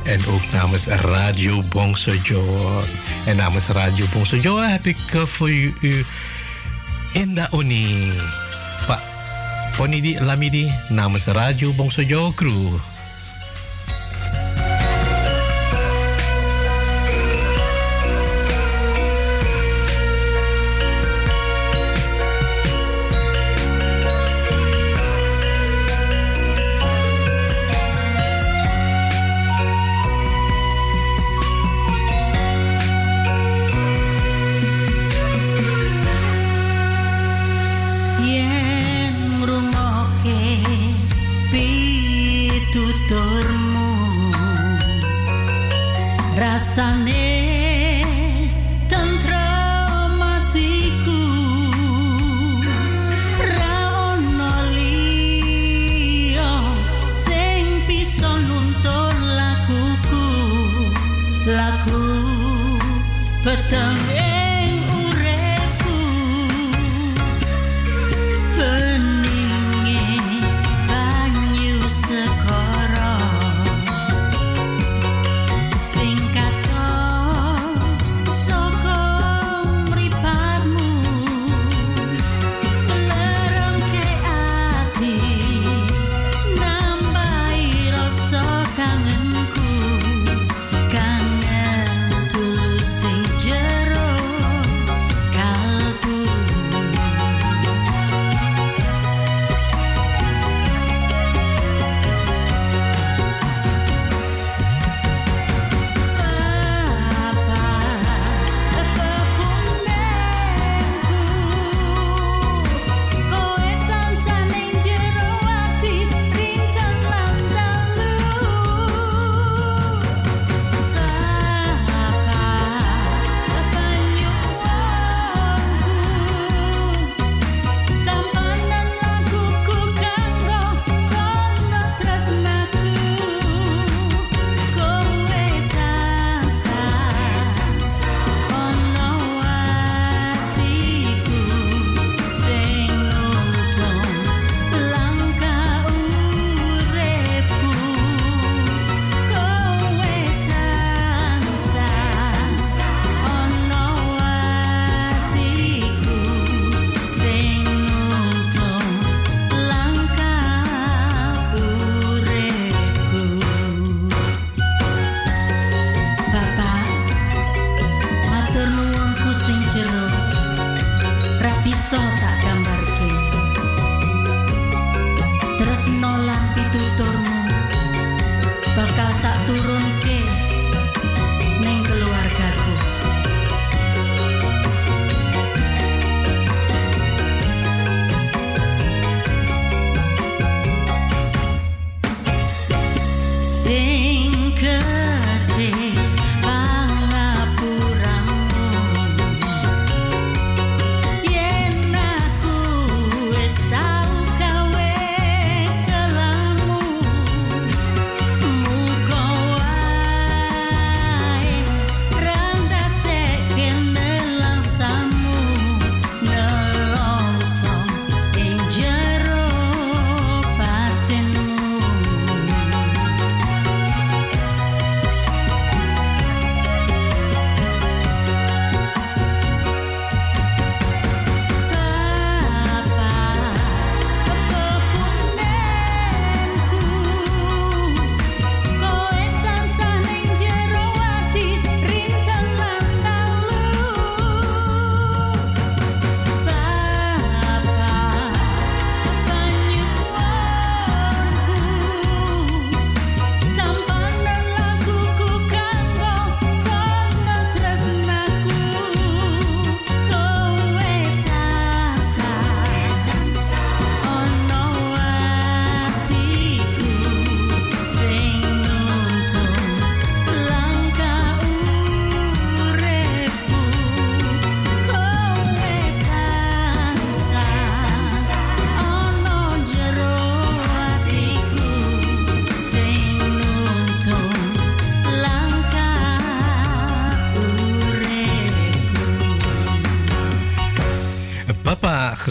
En ook namens Radio Bongsojo. En namens Radio Bongsojo heb ik uh, voor u, u Inda Oni. Pak Ponidi Lamidi namens Radio Bongsojo Crew.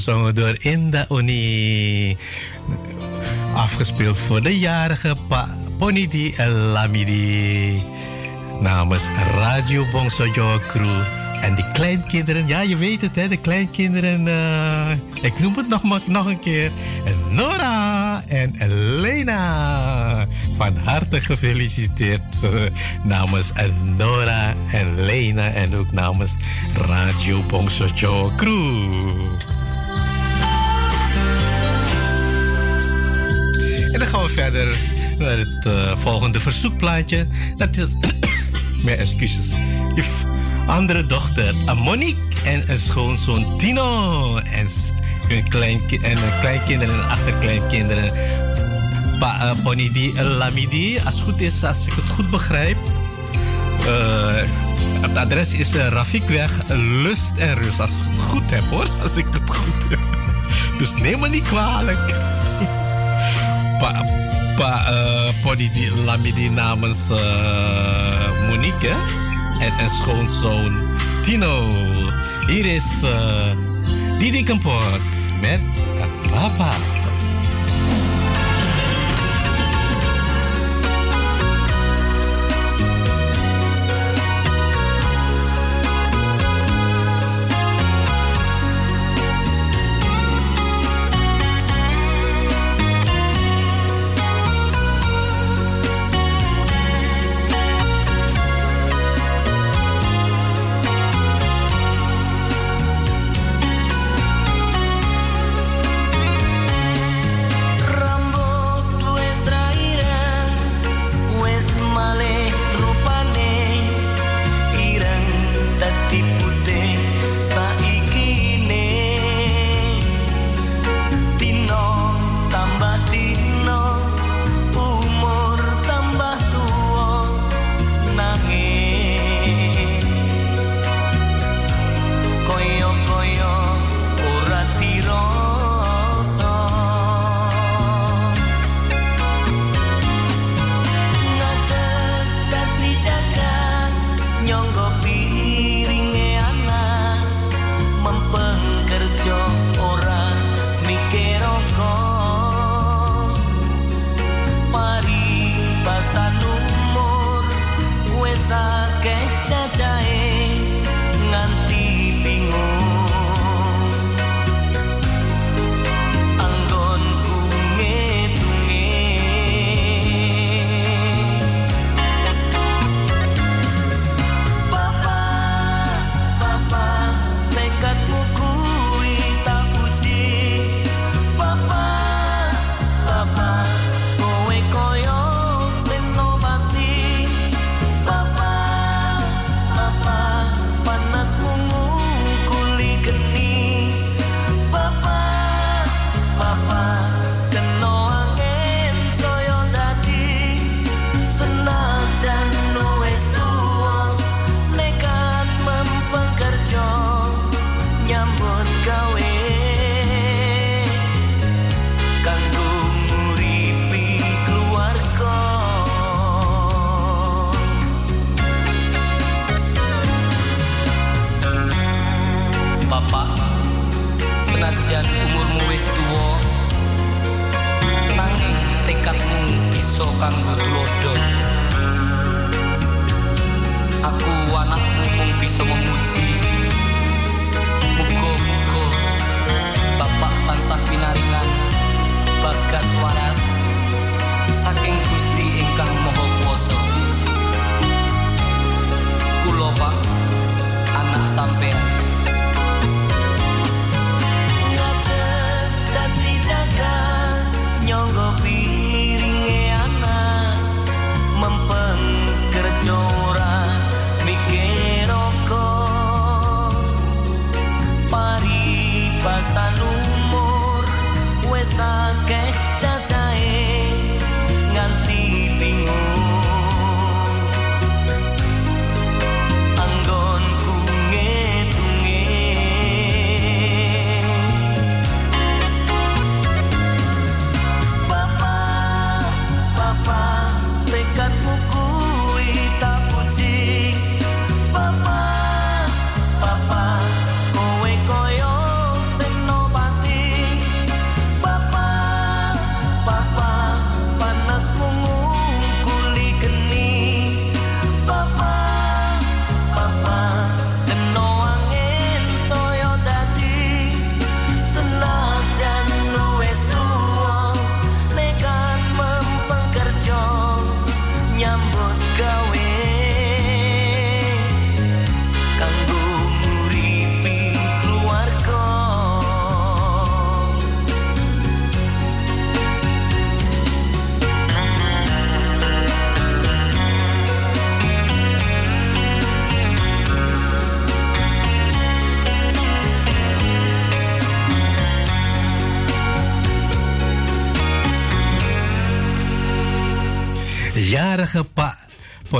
Gezongen door Inda Oni. Afgespeeld voor de jarige pa Ponidi Lamidi. Namens Radio Bongsojo Crew. En die kleinkinderen, ja je weet het hè, de kleinkinderen, uh, ik noem het nog, nog een keer. Nora en Lena. Van harte gefeliciteerd uh, namens Nora en Lena en ook namens Radio Bongsojo Crew. En dan gaan we verder naar het uh, volgende verzoekplaatje. Dat is, mijn excuses. Andere dochter Monique en een schoonzoon Tino. En hun en kleinkinderen en achterkleinkinderen. Pa, uh, Ponidi Lamidi, als het goed is, als ik het goed begrijp. Het adres is uh, Rafikweg, Lust en Rust. Als ik het goed heb hoor, als ik het goed heb. Dus neem me niet kwalijk. Pa, pa, uh, Ponidi Lamidi namens uh, Monique, en een schoonzoon Tino. Hier is uh, Didi Kampot met Papa.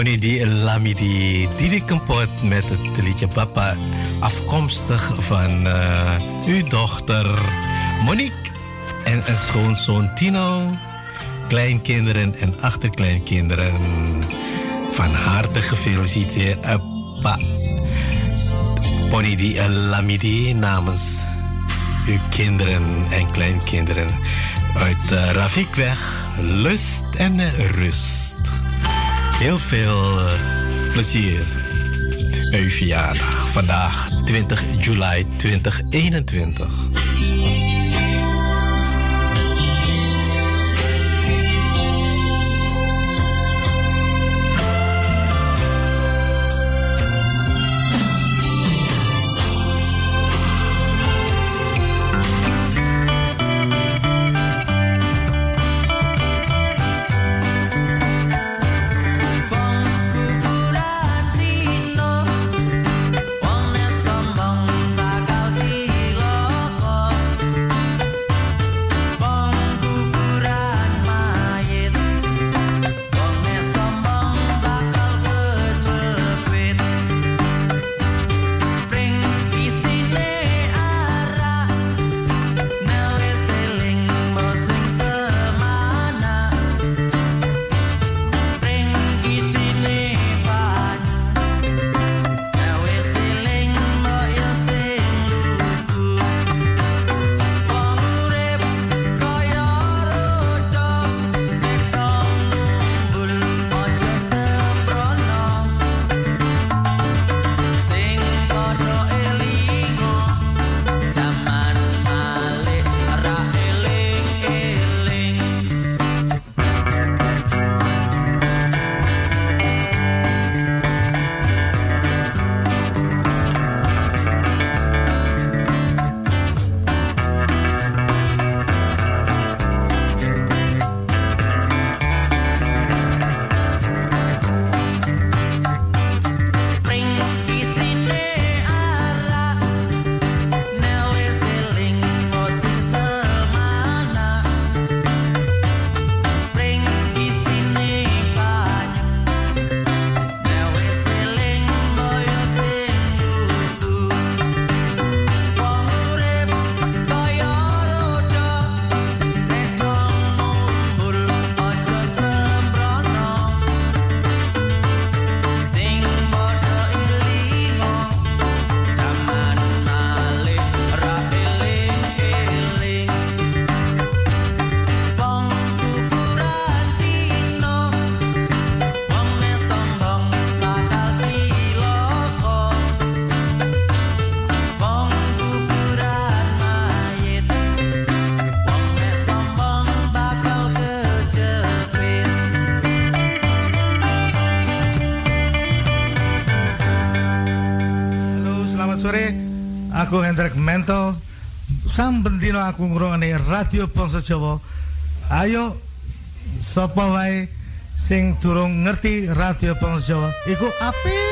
Pony die Lamidi Didi Kempot met het liedje Papa. Afkomstig van uh, uw dochter Monique en een schoonzoon Tino. Kleinkinderen en achterkleinkinderen. Van harte gefeliciteerd, uh, pa. Pony die Lamidi namens uw kinderen en kleinkinderen uit uh, Rafikweg, lust en rust. Heel veel uh, plezier bij uw verjaardag. Vandaag 20 juli 2021. Bendino aku ngrungokne radio Bangsa Jawa. Ayo sapa wae sing durung ngerti radio Bangsa Jawa? Iku apik